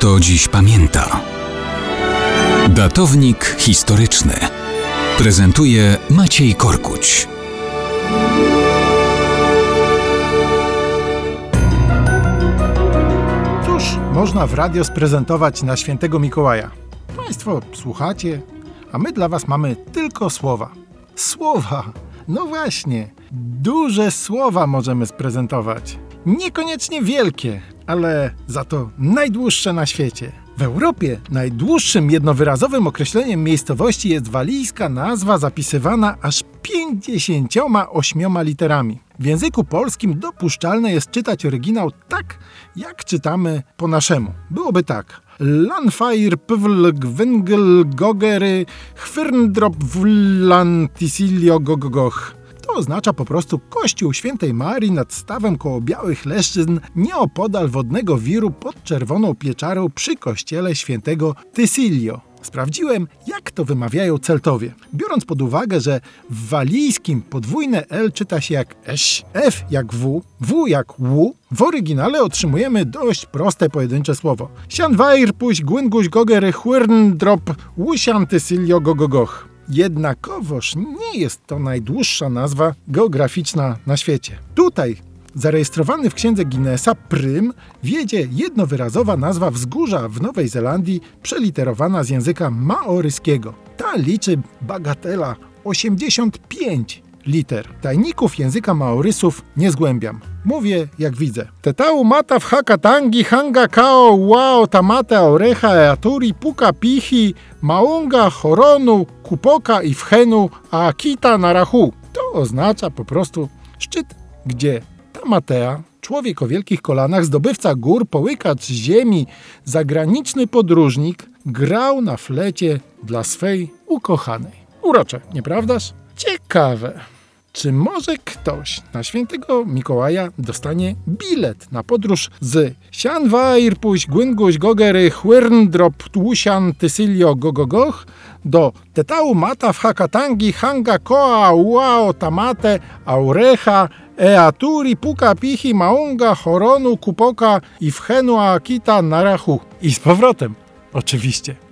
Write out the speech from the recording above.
kto dziś pamięta. Datownik historyczny prezentuje Maciej Korkuć. Cóż można w radio sprezentować na świętego Mikołaja? Państwo słuchacie, a my dla Was mamy tylko słowa. Słowa! No właśnie, duże słowa możemy sprezentować. Niekoniecznie wielkie, ale za to najdłuższe na świecie. W Europie najdłuższym jednowyrazowym określeniem miejscowości jest walijska nazwa zapisywana aż 58 literami. W języku polskim dopuszczalne jest czytać oryginał tak, jak czytamy po naszemu. Byłoby tak. Lanfair pwl gwengel gogery chwyrndrop wlan tisilio gogogoch. To oznacza po prostu kościół świętej Marii nad stawem koło białych leszczyzn nieopodal wodnego wiru pod czerwoną pieczarą przy kościele świętego Tysilio. Sprawdziłem, jak to wymawiają Celtowie. Biorąc pod uwagę, że w walijskim podwójne L czyta się jak eś, F jak W, W jak ł, w oryginale otrzymujemy dość proste pojedyncze słowo. Sianwair puś gwynguś gogery chwyrn drop łusian tysilio gogogoch. Jednakowoż nie jest to najdłuższa nazwa geograficzna na świecie. Tutaj Zarejestrowany w księdze Guinnessa prym wiedzie jednowyrazowa nazwa wzgórza w Nowej Zelandii przeliterowana z języka maoryskiego. Ta liczy bagatela 85 liter. Tajników języka maorysów nie zgłębiam. Mówię jak widzę. Tetau mata w hakatangi hanga kao wao tamate orecha eaturi puka pichi maunga horonu kupoka i whenu a akita narahu. To oznacza po prostu szczyt, gdzie Tamatea, człowiek o wielkich kolanach, zdobywca gór, połykacz ziemi, zagraniczny podróżnik, grał na flecie dla swej ukochanej. Urocze, nieprawdaż? Ciekawe. Czy może ktoś na świętego Mikołaja dostanie bilet na podróż z Sianwair puś Gwynguś Gogery Chwyrndrop Tłusian Tysilio Gogogoch do Tetau Mata w Hakatangi Hanga Koa Uao Tamate Aurecha Eaturi Puka Pichi Maunga Horonu Kupoka i Whenu Akita Narahu. I z powrotem, oczywiście.